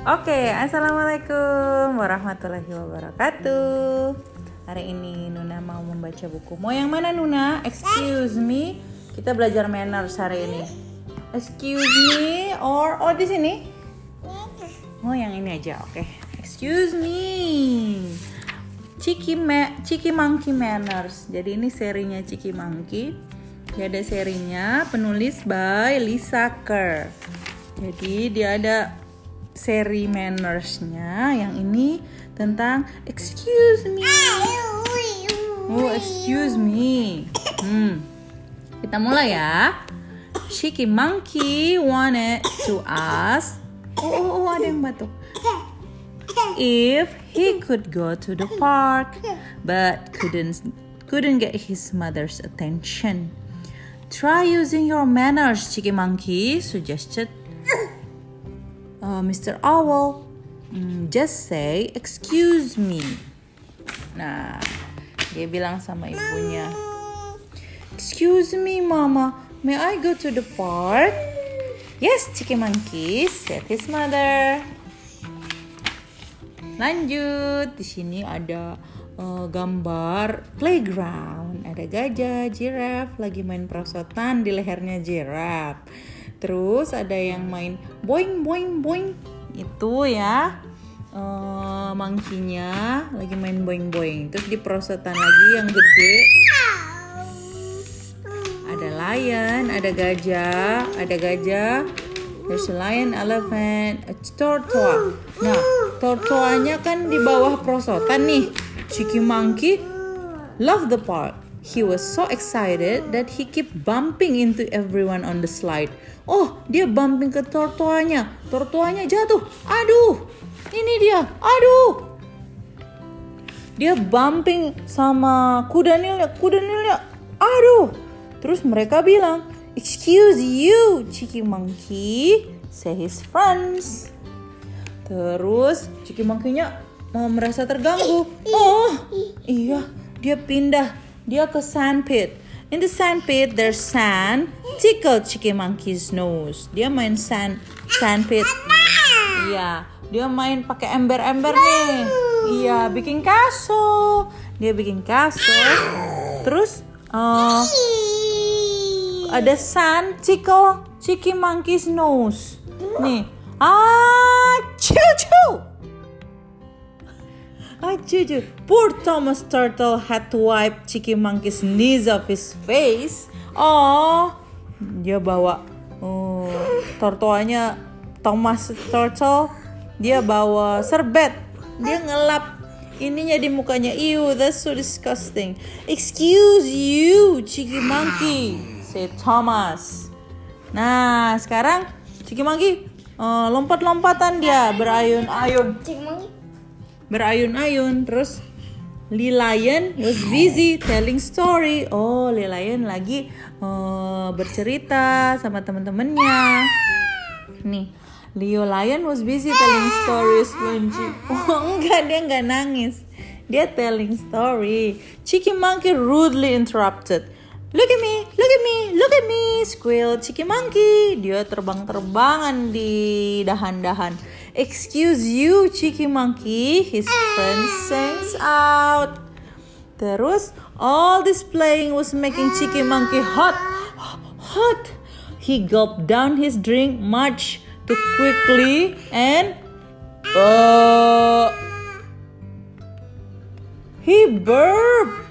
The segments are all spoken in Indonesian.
Oke, assalamualaikum warahmatullahi wabarakatuh. Hari ini Nuna mau membaca buku. Mau yang mana Nuna? Excuse me. Kita belajar manners hari ini. Excuse me or oh di sini? Oh yang ini aja, oke. Excuse me. Ciki Ma Ciki Monkey Manners. Jadi ini serinya Ciki Monkey. Dia ada serinya penulis by Lisa Kerr. Jadi dia ada seri mannersnya yang ini tentang excuse me. Oh excuse me. Hmm. Kita mulai ya. Shiki Monkey wanted to ask oh, oh, oh ada yang batuk. If he could go to the park but couldn't couldn't get his mother's attention. Try using your manners Shiki Monkey suggested uh, Mr. Owl, mm, just say excuse me. Nah, dia bilang sama ibunya, Excuse me, Mama, may I go to the park? Yes, Chicky Monkey, said his mother. Lanjut, di sini ada uh, gambar playground. Ada gajah, giraffe lagi main perosotan di lehernya giraffe. Terus ada yang main boing boing boing itu ya uh, mangkinya lagi main boing boing. Terus di perosotan lagi yang gede ada lion, ada gajah, ada gajah. There's a lion, elephant, a tortoise. Nah, tortoanya kan di bawah perosotan nih. Chicky Monkey love the park. He was so excited that he keep bumping into everyone on the slide. Oh, dia bumping ke tortoanya. Tortoanya jatuh. Aduh, ini dia. Aduh. Dia bumping sama kuda nilnya. Kuda nilnya. Aduh. Terus mereka bilang, Excuse you, Chicky Monkey, say his friends. Terus Chicky Monkey-nya uh, merasa terganggu. Oh, iya, dia pindah dia ke sandpit. In the sandpit there's sand. Tickle Chicky Monkey's nose. Dia main sand sandpit. Iya, dia main pakai ember-ember nih. Iya, bikin kasur. Dia bikin kasur. Terus uh, ada sand tickle Chicky Monkey's nose. Nih. Ah, ciu Aduh, poor Thomas Turtle had to wipe Chicky Monkey's knees off his face. Oh, dia bawa oh, tortoanya Thomas Turtle. Dia bawa serbet. Dia ngelap ininya di mukanya. Ew, that's so disgusting. Excuse you, Chicky Monkey, said Thomas. Nah, sekarang Chicky Monkey uh, lompat-lompatan dia berayun-ayun. Chicky Monkey berayun-ayun terus Lion was busy telling story. Oh, Lion lagi uh, bercerita sama teman-temannya. Nih, Leo Lion was busy telling stories Lonji. Oh, enggak, dia enggak nangis. Dia telling story. Chicky Monkey rudely interrupted. Look at me, look at me, look at me, squealed Chicky Monkey. Dia terbang-terbangan di dahan-dahan. Excuse you, Cheeky Monkey, his friend sings out. Terus, all this playing was making Cheeky Monkey hot, hot. He gulped down his drink much too quickly and uh, he burped.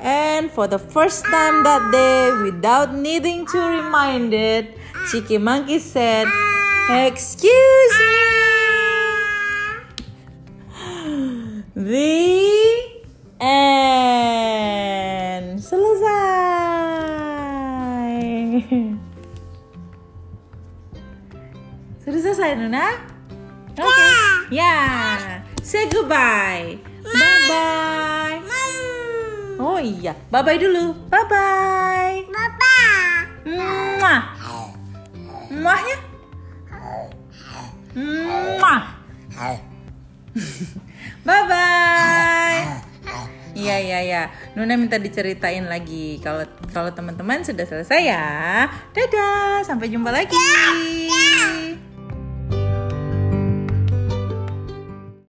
And for the first time that day, without needing to remind it, Cheeky Monkey said, Excuse me. The end. Selesai. Sudah selesai, Nuna? Oke. Okay. Ya. Yeah. Say goodbye. Bye bye. Oh iya, bye bye dulu. Bye bye. Bye bye. Muah. Bye bye. Iya iya iya. Nuna minta diceritain lagi kalau kalau teman-teman sudah selesai ya. Dadah, sampai jumpa lagi.